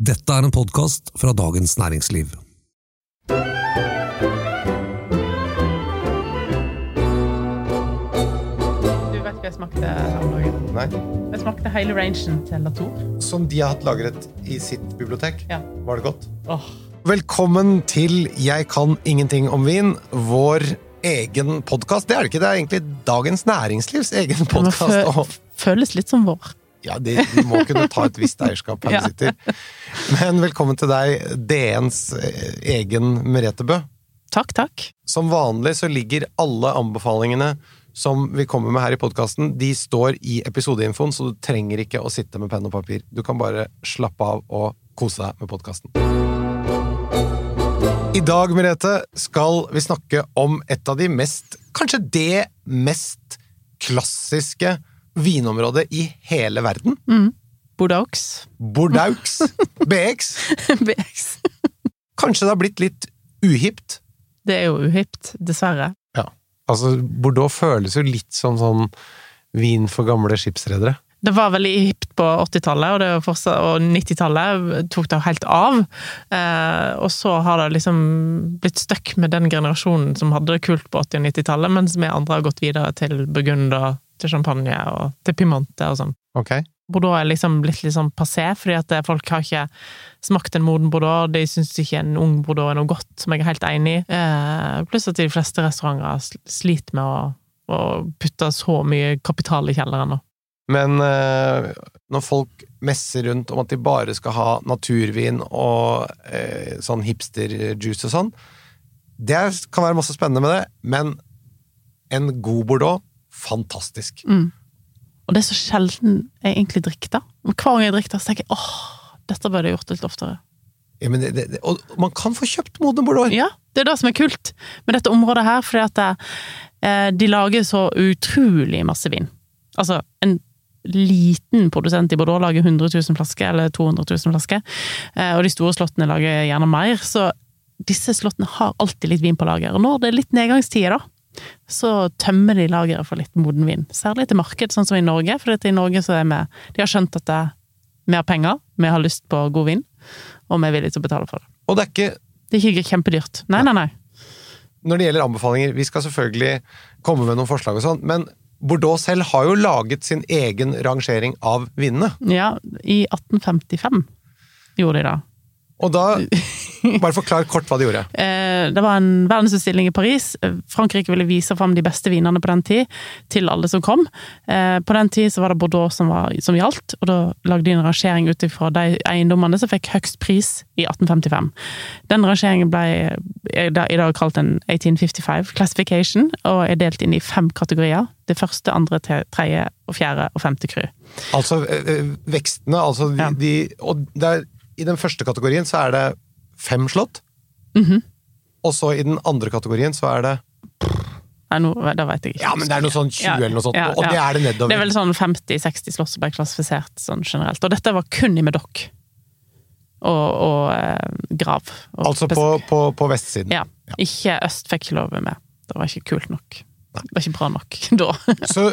Dette er en podkast fra Dagens Næringsliv. Du vet hva jeg smakte her om dagen? Nei. Jeg smakte hele rangen til Latour. Som de har hatt lagret i sitt bibliotek. Ja. Var det godt? Åh, Velkommen til Jeg kan ingenting om vin, vår egen podkast. Det er det ikke, det er egentlig Dagens Næringslivs egen podkast. Det føles litt som vår. Ja, de, de må kunne ta et visst eierskap her Ja. sitter. Men velkommen til deg, DNs eh, egen Merete Bø. Takk, takk. Som vanlig så ligger alle anbefalingene som vi kommer med her i podkasten, de står i episodeinfoen, så du trenger ikke å sitte med penn og papir. Du kan bare slappe av og kose deg med podkasten. I dag, Merete, skal vi snakke om et av de mest Kanskje det mest klassiske vinområdet i hele verden. Bordeaux. Bordeaux. BX. BX. Kanskje det har blitt litt uhipt. Det er jo uhipt, dessverre. Ja. Altså, Bordeaux føles jo litt som sånn vin for gamle skipsredere. Det var veldig hipt på 80-tallet, og, fortsatt- og 90-tallet tok det helt av. Eh, og så har det liksom blitt stuck med den generasjonen som hadde det kult på 80- og 90-tallet, mens vi andre har gått videre til Burgunder, til champagne og til Pimante og sånn. Okay. Bordeaux er liksom blitt litt sånn passé, fordi at folk har ikke smakt en moden Bordeaux. De syns ikke en ung Bordeaux er noe godt, som jeg er helt enig i. Eh, pluss at de fleste restauranter sliter med å, å putte så mye kapital i kjelleren nå. Men eh, når folk messer rundt om at de bare skal ha naturvin og eh, sånn hipsterjuice og sånn, det kan være masse spennende med det, men en god Bordeaux fantastisk. Og det er så sjelden jeg egentlig drikker det. Men Hver gang jeg drikker det, så tenker jeg åh, dette burde jeg gjort litt oftere. Ja, men det, det, det, og man kan få kjøpt modne Bordeaux! Ja, det er det som er kult med dette området her, fordi at det, eh, de lager så utrolig masse vin. Altså, en liten produsent i Bordeaux lager 100 000 flasker, eller 200 000 flasker, eh, og de store slottene lager gjerne mer, så disse slottene har alltid litt vin på lager. Og når det er litt nedgangstider, da, så tømmer de lageret for litt moden vin. Særlig til marked, sånn som i Norge, for i Norge så er vi De har skjønt at det, vi har penger, vi har lyst på god vin, og vi er villige til å betale for det. Og det er ikke Det er ikke kjempedyrt. Nei, nei, nei. Når det gjelder anbefalinger, vi skal selvfølgelig komme med noen forslag og sånn, men Bordeaux selv har jo laget sin egen rangering av vinene. Ja, i 1855 gjorde de det. Og da Bare forklar kort hva de gjorde. Eh, Det var en verdensutstilling i Paris. Eh, Frankrike ville vise fram de beste vinene på den tid, til alle som kom. Eh, På den tid så var det Bordeaux som, var, som gjaldt, og da lagde de en rangering ut ifra de eiendommene som fikk høgst pris i 1855. Den rangeringen ble er i dag kalt en 1855 classification, og er delt inn i fem kategorier. Det første, andre, tredje, og fjerde og femte kry. Altså eh, eh, vekstene, altså de, Ja. de Og der, i den første kategorien så er det fem slott. Mhm. Og så i den andre kategorien så er det Nei, nå, da vet jeg ikke. Ja, men det er noe sånn 20 Ja, eller noe sånt, ja, og det er det nedover. Det er vel sånn 50-60 slott som ble klassifisert sånn generelt. Og dette var kun i Medoc. Og, og eh, Grav. Og altså på, på, på vestsiden. Ja. Ikke øst fikk ikke lov med. Det var ikke kult nok. Det var ikke bra nok da. Så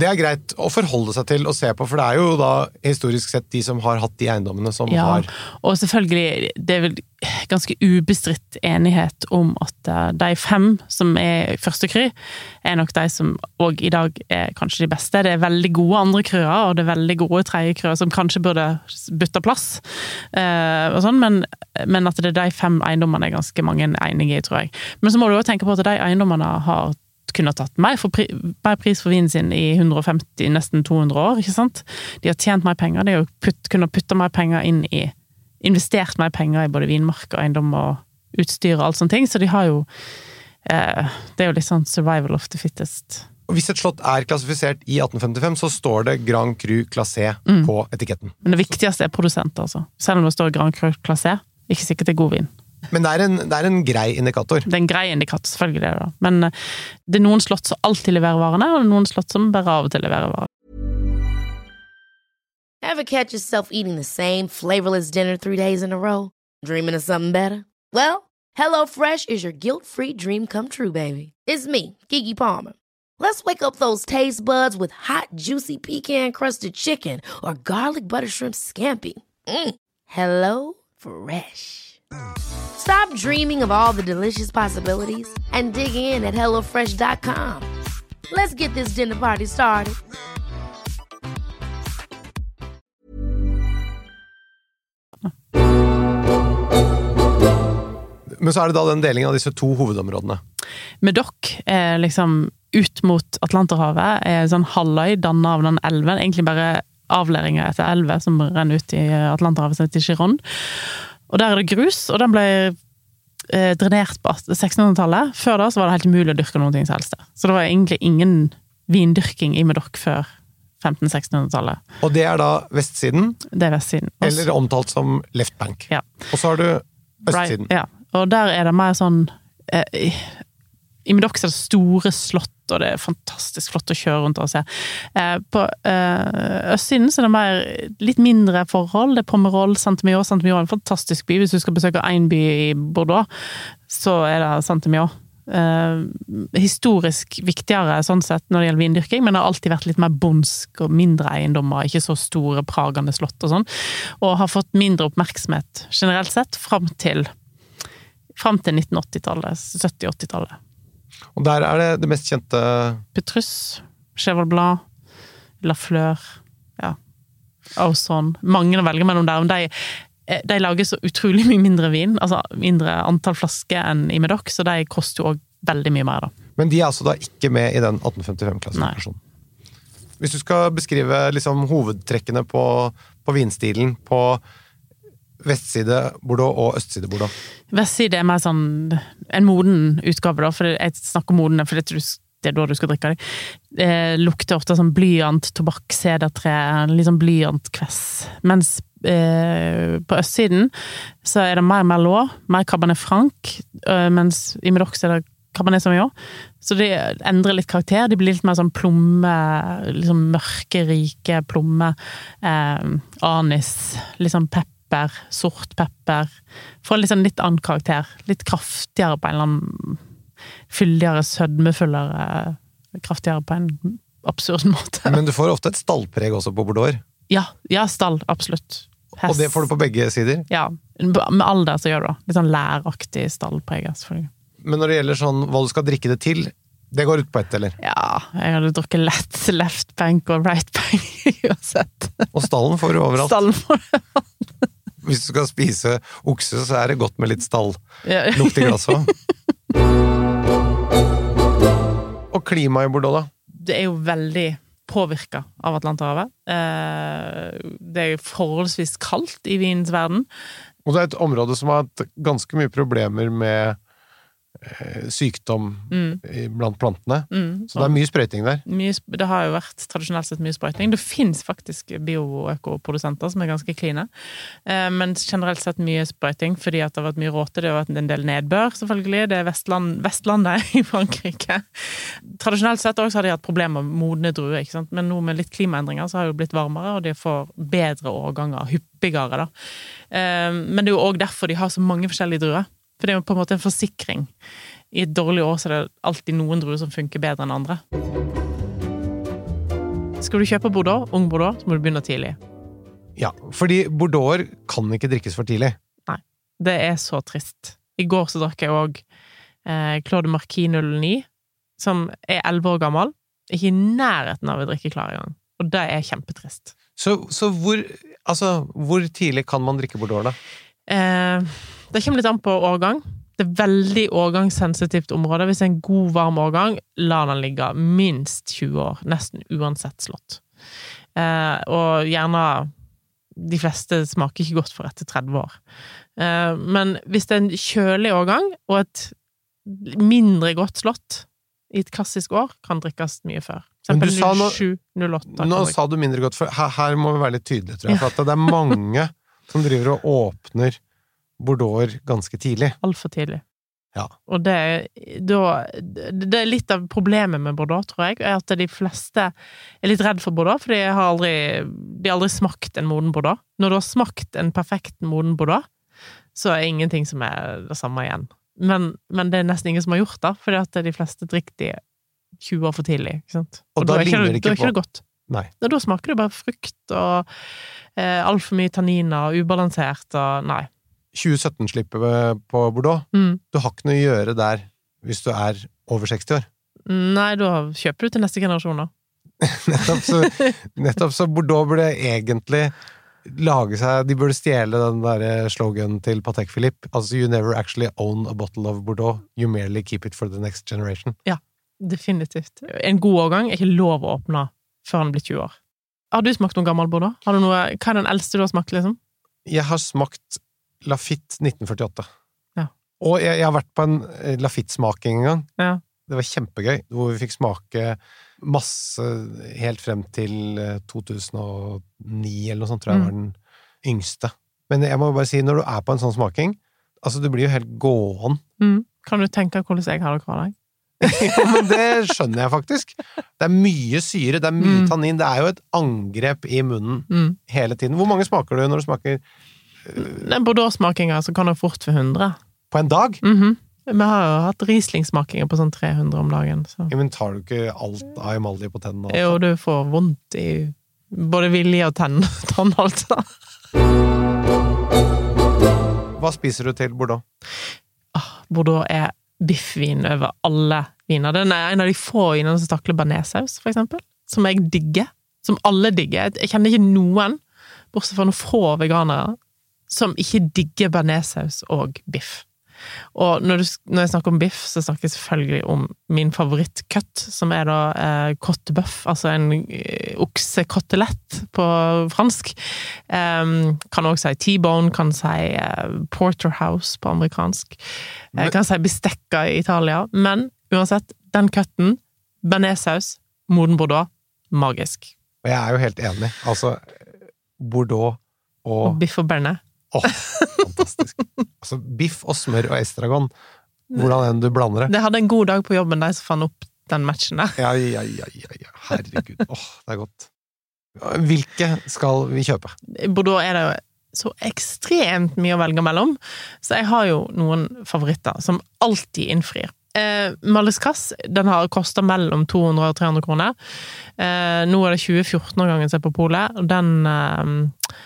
det er greit å forholde seg til og se på, for det er jo da historisk sett de som har hatt de eiendommene som Ja, har og selvfølgelig, det er vel ganske ubestridt enighet om at eh, de fem som er første kry, er nok de som òg i dag er kanskje de beste. Det er veldig gode andre kryer, og det er veldig gode tredje kryer som kanskje burde bytte plass, eh, og sånn, men, men at det er de fem eiendommene er ganske mange enige i, tror jeg. Men så må du òg tenke på at de eiendommene har kunne tatt mer, for pri, mer pris for vinen sin i 150, nesten 200 år, ikke sant? De har tjent mer penger, de har putt, kunnet putte mer penger inn i investert mer penger i både vinmark og eiendom og utstyr og alt sånne ting, så de har jo eh, Det er jo litt sånn survival of the fittest. Og Hvis et slott er klassifisert i 1855, så står det Grand Cru Classé Mm. på etiketten. Men det viktigste er produsent, altså. Selv om det står Grand Cru Classé, ikke sikkert det er god vin. Men det er en, det er en grei indikator. Det er en grei indikator, selvfølgelig er det da. Men eh, det er noen slott som alltid leverer varene, og noen slott som bare av og til leverer varene. Ever catch yourself eating the same flavorless dinner three days in a row? Dreaming of something better? Well, HelloFresh is your guilt-free dream come true, baby. It's me, Kiki Palmer. Let's wake up those taste buds with hot, juicy pecan-crusted chicken or garlic butter shrimp scampi. Mm. Hello Fresh. Stop dreaming of all the delicious possibilities and dig in at HelloFresh.com. Let's get this dinner party started. Men så er det da den delingen av disse to hovedområdene. Medoc er liksom ut mot Atlanterhavet, er sånn halvøy danna av den elven. Egentlig bare avleiringer etter elver som renner ut i Atlanterhavet, som heter Giron. Og der er det grus, og den ble eh, drenert på 1600-tallet. Før da så var det helt umulig å dyrke ting som helst der. Så det var egentlig ingen vindyrking i Medoc før 1500-1600-tallet. Og det er da vestsiden, Det er vestsiden. Også. eller omtalt som left bank. Ja. Og så har du østsiden. Right, ja. Og der er det mer sånn eh, I Medox er det store slott, og det er fantastisk flott å kjøre rundt og se. Eh, på eh, østsiden så er det mer litt mindre forhold. Det er Pomerol, Saint-Emilion. Saint-Emilion er en fantastisk by. Hvis du skal besøke én by i Bordeaux, så er det Saint-Emilion. Eh, historisk viktigere sånn sett når det gjelder vindyrking, men det har alltid vært litt mer bondsk og mindre eiendommer, ikke så store, pragende slott og sånn. Og har fått mindre oppmerksomhet generelt sett fram til til 1980-tallet, 70-80-tallet. Og der er det det mest kjente Petrus, Cheval Blanc, Lafleur, ja, Auson Mange å velge mellom der. Men de, eh, de lager så utrolig mye mindre vin, altså mindre antall flasker enn i Medoc, så de koster jo òg veldig mye mer, da. Men de er altså da ikke med i den 1855-klassifikasjonen. Hvis du skal beskrive liksom hovedtrekkene på, på vinstilen på vestside Bordeaux og østside Bordeaux Vestside er mer sånn en moden utgave, da, for jeg snakker moden, for det er da du skal drikke det. Det lukter ofte sånn blyant, tobakk, sedertre, litt sånn blyantkvess. Mens eh, på østsiden så er det mer Merlot, mer Cabernet Franc, eh, mens i Medox er det Cabernet Sauvignon. Så de endrer litt karakter. De blir litt mer sånn plomme, liksom mørke, rike plomme. Eh, anis, litt sånn pepper, sort pepper. Får litt sånn litt annen karakter. Litt kraftigere på en eller annen Fyldigere, sødmefullere. Kraftigere på en absurd måte. Men du får ofte et stallpreg også på Bordeaux. Ja, ja stall. Absolutt. Og det får du på begge sider. Ja. Med alder så gjør du det. Litt sånn læraktig stallpreg, selvfølgelig. Men når det gjelder sånn hva du skal drikke det til, det går ut på ett, eller? Ja, jeg hadde drukket lett left bank og right bank uansett. Og stallen får du overalt. Stallen for Hvis du skal spise okse, så er det godt med litt stalllukt i glasset òg. Og klimaet i Bordeaux, da? Det er jo veldig påvirka av Atlanterhavet. Eh, Det er forholdsvis kaldt i vinens verden. Og det er et område som har hatt ganske mye problemer med sykdom mm. blant plantene. Mm. Så det er mye sprøyting der. mye, det har jo vært tradisjonelt sett mye sprøyting. Det fins faktisk bioøkoprodusenter som er ganske kline, eh, men generelt sett mye sprøyting fordi at det har vært mye råte. Det har vært en del nedbør, selvfølgelig. Det er Vestland, Vestlandet i Frankrike. Tradisjonelt sett også har de hatt problemer med modne druer, ikke sant? men nå med litt klimaendringer så har det jo blitt varmere, og de får bedre årganger, hyppigere, da. Eh, Men det er jo òg derfor de har så mange forskjellige druer. For det er jo på en måte en forsikring. I et dårlig år så er det alltid noen druer som funker bedre enn andre. Skal du kjøpe Bordeaux, ung Bordeaux, så må du begynne tidlig. Ja, fordi Bordeauxer kan ikke drikkes for tidlig. Nei. Det er så trist. I går så drakk jeg òg eh, Claude Marquis 09, som er elleve år gammel. Ikke i nærheten av å drikke klar engang. Og det er kjempetrist. Så, så hvor, altså, hvor tidlig kan man drikke Bordeaux, da? Eh, det kommer litt an på årgang. Det er veldig årgangssensitivt område. Hvis det er en god, varm årgang, la den ligge minst 20 år. Nesten uansett slått. Eh, og gjerne De fleste smaker ikke godt for etter 30 år. Eh, men hvis det er en kjølig årgang, og et mindre godt slått i et klassisk år, kan drikkes mye før. Men du sa nå- 07, 08. Nå sa du mindre godt, før. her, her må vi være litt tydelige, tror jeg. For det er mange som driver og åpner Bordeauxer ganske tidlig. Altfor tidlig. Ja. Og det, da, det er litt av problemet med Bordeaux, tror jeg, er at de fleste er litt redd for Bordeaux, for de har aldri, de har aldri smakt en moden Bordeaux. Når du har smakt en perfekt moden Bordeaux, så er ingenting som er det samme igjen. Men, men det er nesten ingen som har gjort det, fordi at de fleste drikker de 20 år for tidlig. Ikke sant? Og Og, da da, er ikke det, ikke, da er ikke det godt. Nei. Da smaker det bare frukt og eh, altfor mye tanniner og ubalansert og Nei. 2017-slippet på Bordeaux, Mm. du har ikke noe å gjøre der hvis du er over 60 år. Nei, da kjøper du til neste generasjon, da. Nettopp så, nettopp så Bordeaux burde egentlig lage seg De burde stjele den der sloganen til Patek Philippe. Altså You never actually own a bottle of Bordeaux. You merely keep it for the next generation. Ja, Definitivt. En god årgang er ikke lov å åpne før den blir 20 år. Har du smakt noen gammel Bordeaux? Har du noe, hva er den eldste du har smakt, liksom? Jeg har smakt Lafitte 1948. Ja. Og jeg, jeg har vært på en eh, Lafitte-smaking en gang. Ja. Det var kjempegøy, hvor vi fikk smake masse helt frem til eh, 2009 eller noe sånt, tror jeg Mm. var den yngste. Men jeg må bare si, når du er på en sånn smaking, altså du blir jo helt gåen. Mm. Kan du tenke hvordan jeg har det hver dag? ja, men det skjønner jeg faktisk. Det er mye syre, det er mye Mm. tannin, det er jo et angrep i munnen Mm. hele tiden. Hvor mange smaker du når du smaker Den Bordeaux-smakinga så kan det fort for 100. på en dag? Mhm. Vi har jo hatt Riesling-smakinger på sånn 300 om dagen. Så. Ja, men tar du ikke alt av emalje på tennene? altså? Jo, du får vondt i både vilje og tenn, tannhalser. Hva spiser du til Bordeaux? Bordeaux er biffvin over alle viner. Den er en av de få vinene som takler bearnéssaus, for eksempel. Som jeg digger. Som alle digger. Jeg kjenner ikke noen, bortsett fra noen få veganere, som ikke digger bearnéssaus og biff. Og når, du, når jeg snakker om biff, så snakker jeg selvfølgelig om min favorittcut, som er da eh, cotte bøff, altså en eh, oksekotelett på fransk. Eh, kan også si T-bone, kan si eh, porterhouse på amerikansk. Eh, kan si bestekka i Italia. Men uansett, den cutten, bearnéssaus, moden bordeaux, magisk. Og jeg er jo helt enig. Altså, Bordeaux Og og biff og bearnés. Åh, fantastisk. Altså, biff og smør og estragon. Hvordan enn du blander det. Det hadde en god dag på jobben, de som fant opp den matchen der. Ja, ja, ja, ja, ja. Herregud. Åh, det er godt. Hvilke skal vi kjøpe? I Bordeaux er det jo så ekstremt mye å velge mellom, så jeg har jo noen favoritter som alltid innfrir. Eh, Malles den har kosta mellom 200 og 300 kroner. Eh, nå er det 2014-årgangen som er på polet, og den eh,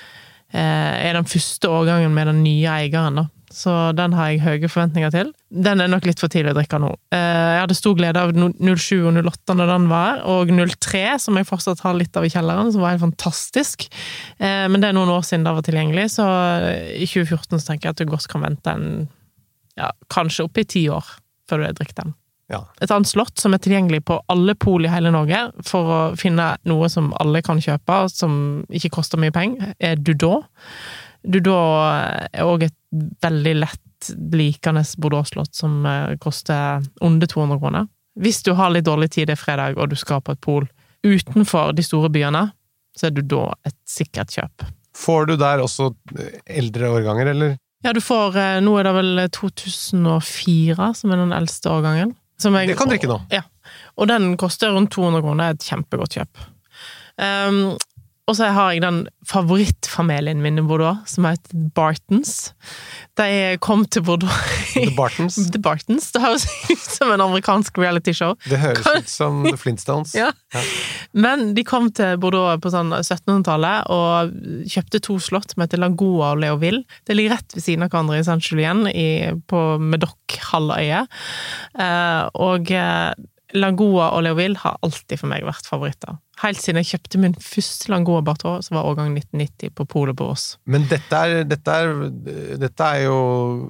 er den første årgangen med den nye eieren, da. Så den har jeg høye forventninger til. Den er nok litt for tidlig å drikke nå. Eh, jeg hadde stor glede av 07 og 08 når den var og 03, som jeg fortsatt har litt av i kjelleren, som var helt fantastisk. Eh, men det er noen år siden det var tilgjengelig, så i 2014 så tenker jeg at du godt kan vente en ja, kanskje opp i ti år før du har drukket den. Ja. Et annet slott som er tilgjengelig på alle pol i hele Norge, for å finne noe som alle kan kjøpe, som ikke koster mye penger, er Dudå. Dudå er òg et veldig lett likende Bordeaux-slott som eh, koster under 200 kroner. Hvis du har litt dårlig tid det er fredag, og du skal på et pol utenfor de store byene, så er Dudå et sikkert kjøp. Får du der også eldre årganger, eller? Ja, du får eh, Nå er det vel 2004 som er den eldste årgangen. Jeg, Det kan drikke nå. Ja. Og den koster rundt 200 kroner. Det er et kjempegodt kjøp. Um, og så har jeg den favorittfamilien min i Bordeaux, som heter Bartons. De kom til Bordeaux The Bartons. The Bartons. Det høres ut som en amerikansk realityshow. Det høres ut som The Flintstones. Ja. Men de kom til Bordeaux på sånn 1700-tallet og kjøpte to slott som heter Lagoa og Leoville. Det ligger rett ved siden av hverandre i Saint-Julien, på Medoc-halvøya. Eh, og Lagoa og Leoville har alltid for meg vært favoritter. Helt siden jeg kjøpte min første Langoa Bartot, som var årgang 1990 på Polet på Ås. Men dette er, dette, er, dette er jo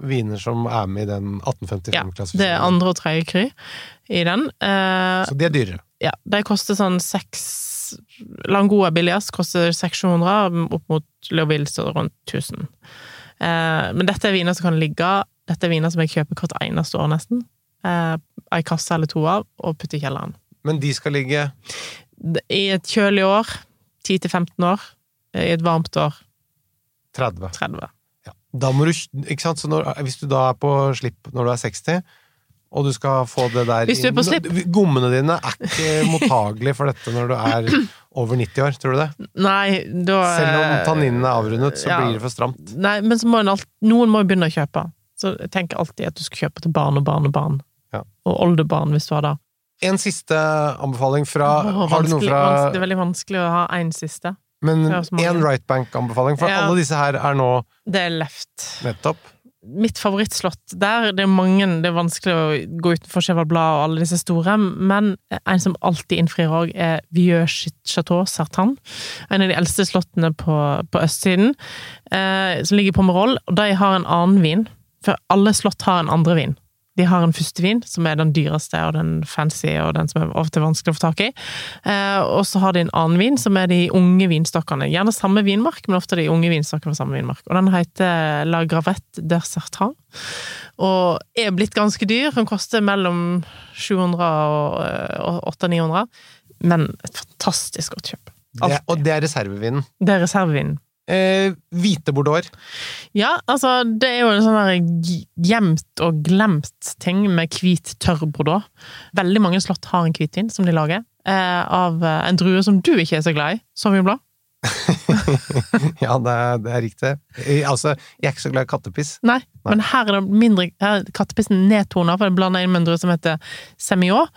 viner som er med i den Ja, 1855-klassifiseringen. det er andre og tredje kry i den. Eh, Så de er dyrere. ja, de koster sånn seks Langoa billigst koster 600, opp mot Leoville så rundt 1000. Eh, men dette er viner som kan ligge Dette er viner som jeg kjøper hvert eneste år, nesten. Eh, Ei kasse eller to av, og putte i kjelleren. Men de skal ligge I et kjølig år 10-15 år. I et varmt år 30. 30. Ja. Da må du, ikke sant? Så når, hvis du da er på slipp når du er 60, og du skal få det der Hvis du er på inn-. Gommene dine er ikke mottagelige for dette når du er over 90 år, tror du det? Nei, da Selv om tanninene er avrundet, så ja. blir det for stramt. Nei, men må alt, noen må jo begynne å kjøpe. Så jeg tenker alltid at du skal kjøpe til barn og barn og barn. Ja. Og oldebarn, hvis du har det. En siste anbefaling fra oh, Har du noe fra Det er veldig vanskelig å ha én siste. Men en right bank-anbefaling, for Ja. alle disse her er nå Det er left. nettopp. Mitt favorittslott der, det er mange Det er vanskelig å gå utenfor Cheval Blad og alle disse store, men en som alltid innfrir òg, er Vieux Chateau Sartan. En av de eldste slottene på, på østsiden, eh, som ligger på Pomerol, og de har en annen vin. For alle slott har en andre vin. De har en førstevin, som er den dyreste og den fancy, og den som er ofte vanskelig å få tak i. Eh, og så har de en annen vin, som er de unge vinstokkene. Gjerne samme vinmark, men ofte de unge vinstokkene fra samme vinmark. Og den heter La Gravette de Sertan. Og er blitt ganske dyr. Den koster mellom 700 og eh, 800-900. Men et fantastisk godt kjøp. Det, og det er reservevinen. Det er reservevinen. Eh, hvite bordeauxer. Ja, altså, det er jo en sånn gjemt og glemt ting med hvit tørr bordeaux. Veldig mange slott har en hvitvin som de lager, eh, av eh, en drue som du ikke er så glad i, Sauvignon Blå. ja, det er, det er riktig. Altså, jeg er ikke så glad i kattepiss. Nei, men her er det mindre her er kattepissen nedtona, for det er blanda inn med en drue som heter Semillon,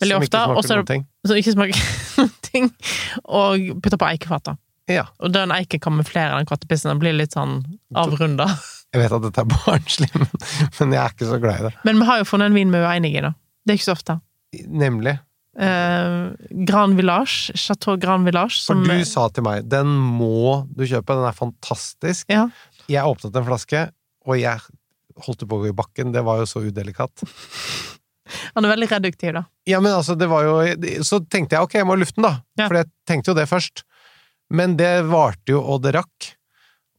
veldig som ofte, ikke smaker noen ting. som ikke smaker noen ting, og putter på eikefater. Ja. Og den er ikke kamuflerer den kattepissen, den blir litt sånn avrunda. Jeg vet at dette er barnslig, men, men jeg er ikke så glad i det. Men vi har jo funnet en vin vi er uenige i, da. Det er ikke så ofte. Nemlig. eh, Grand Village, Chateau Grand Village, For du sa til meg den må du kjøpe, den er fantastisk. Ja. Jeg åpnet en flaske, og jeg holdt på å gå i bakken. Det var jo så udelikat. Han er veldig reduktiv, da. Ja, men altså, det var jo Så tenkte jeg ok, jeg må lufte den, da. Ja. For jeg tenkte jo det først. Men det varte jo, og det rakk.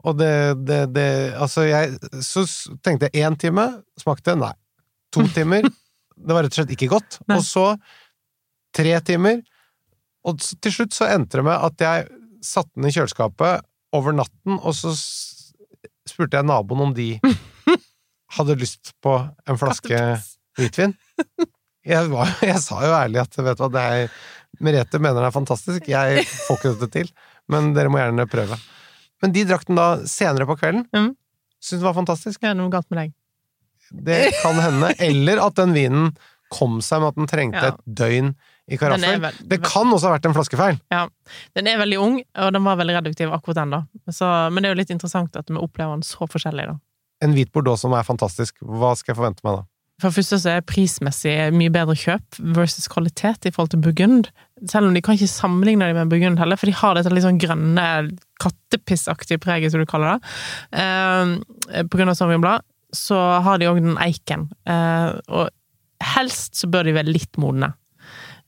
Og det, det, det Altså, jeg Så tenkte jeg én time, smakte nei. To timer, det var rett og slett ikke godt. Nei. Og så tre timer, og til slutt så endte det med at jeg satte den i kjøleskapet over natten, og så spurte jeg naboen om de hadde lyst på en flaske hvitvin. Jeg, var, jeg sa jo ærlig at vet du hva, det er Merete mener det er fantastisk, jeg får ikke dette til, men dere må gjerne prøve. Men de drakk den da senere på kvelden. Mm. Syns det var fantastisk. Er noe galt med deg. Det kan hende. Eller at den vinen kom seg med at den trengte Ja. et døgn i Den karaffel. Det kan også ha vært en flaskefeil. Den er veldig ung, og den var veldig reduktiv akkurat den, da. Så, men det er jo litt interessant at vi opplever den så forskjellig, da. En hvit bordeaux som er fantastisk. Hva skal jeg forvente meg da? For det første så er prismessig mye bedre kjøp versus kvalitet i forhold til Burgund. Selv om de kan ikke sammenligne dem med Burgund heller, for de har dette litt sånn grønne, kattepissaktige preget, som du kaller det. Eh, på grunn av Sauvignon Blad, så har de òg den eiken. Eh, og helst så bør de være litt modne.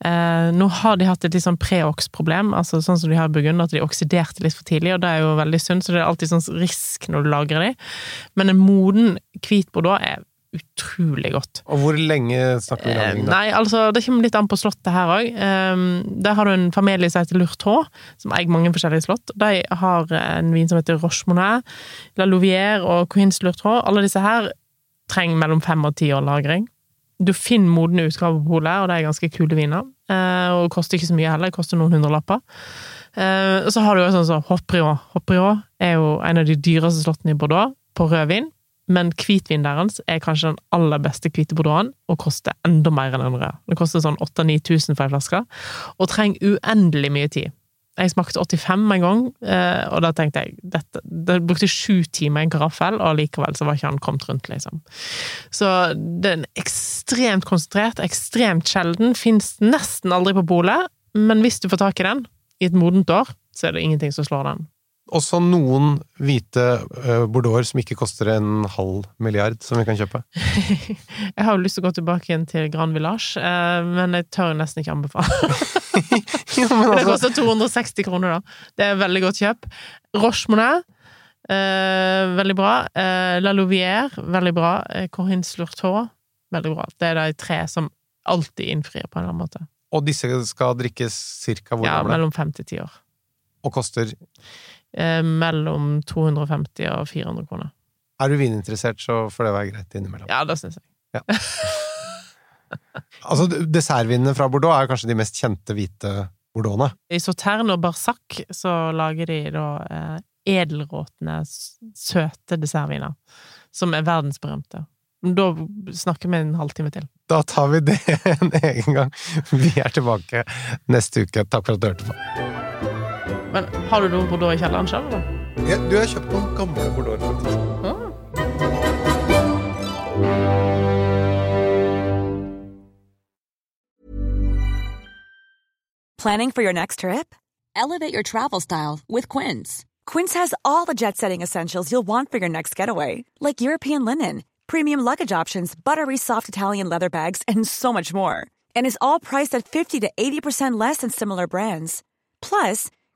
Eh, nå har de hatt et litt sånn preox-problem, altså sånn som de har i at de oksiderte litt for tidlig, og det er jo veldig sunt, så det er alltid sånn risk når du lagrer de. Men en moden hvit bordeaux er utrolig godt. Og hvor lenge snakker vi om lagring da? Nei, altså, det kommer litt an på slottet her òg. der har du en familie som heter Lurtot, som eier mange forskjellige slott. De har en vin som heter Rochemonet, La Louvière og Queens Lurtot. Alle disse her trenger mellom fem og ti år lagring. Du finner modne utgaver på polet, og det er ganske kule viner. Og og koster ikke så mye heller, det koster noen hundrelapper. Eh, og så har du jo sånn som Hopprio. Hopprio er jo en av de dyreste slottene i Bordeaux, på rødvin. Men hvitvinen deres er kanskje den aller beste hvite bordeauxen, og koster enda mer enn den røde. Det koster sånn 8000-9000 for ei flaske, og trenger uendelig mye tid. Jeg smakte 85 en gang, eh, og da tenkte jeg dette, Det brukte sju timer i en karaffel, og likevel så var ikke han kommet rundt, liksom. Så den er ekstremt konsentrert, ekstremt sjelden, fins nesten aldri på polet, men hvis du får tak i den i et modent år, så er det ingenting som slår den. Også noen hvite uh, bordeauxer som ikke koster en halv milliard, som vi kan kjøpe. Jeg har jo lyst til å gå tilbake igjen til Grand Village, eh, men jeg tør nesten ikke anbefale. jo, men Det altså, koster 260 kroner, da. Det er veldig godt kjøp. Roche Monet, veldig bra. Eh, La Louvière, veldig bra. Eh, Corinne Slurtot, veldig bra. Det er de tre som alltid innfrir på en eller annen måte. og disse skal drikkes cirka hvor Ja, gamle? mellom fem til ti år. Og koster Eh, mellom 250 og 400 kroner. Er du vininteressert, så får det være greit innimellom. Ja, det syns jeg. Altså, Dessertvinene fra Bordeaux er kanskje de mest kjente hvite bordeauxene. I Sauterne og Barsac så lager de da eh, edelråtne, søte dessertviner. Som er verdensberømte. Da snakker vi en halvtime til. Da tar vi det en egen gang. Vi er tilbake neste uke. Takk for at du hørte på. Men har du noe Bordeaux i kjelleren sjøl, eller? Ja, du har kjøpt noen gamle bordeaux. faktisk. Ah. Planning for your next trip? Elevate your travel style with Quince. Quince has all the jet setting essentials you'll want for your next getaway, like European linen, premium luggage options, buttery soft Italian leather bags, and so much more. And is all priced at 50 to 80% less than similar brands. Plus,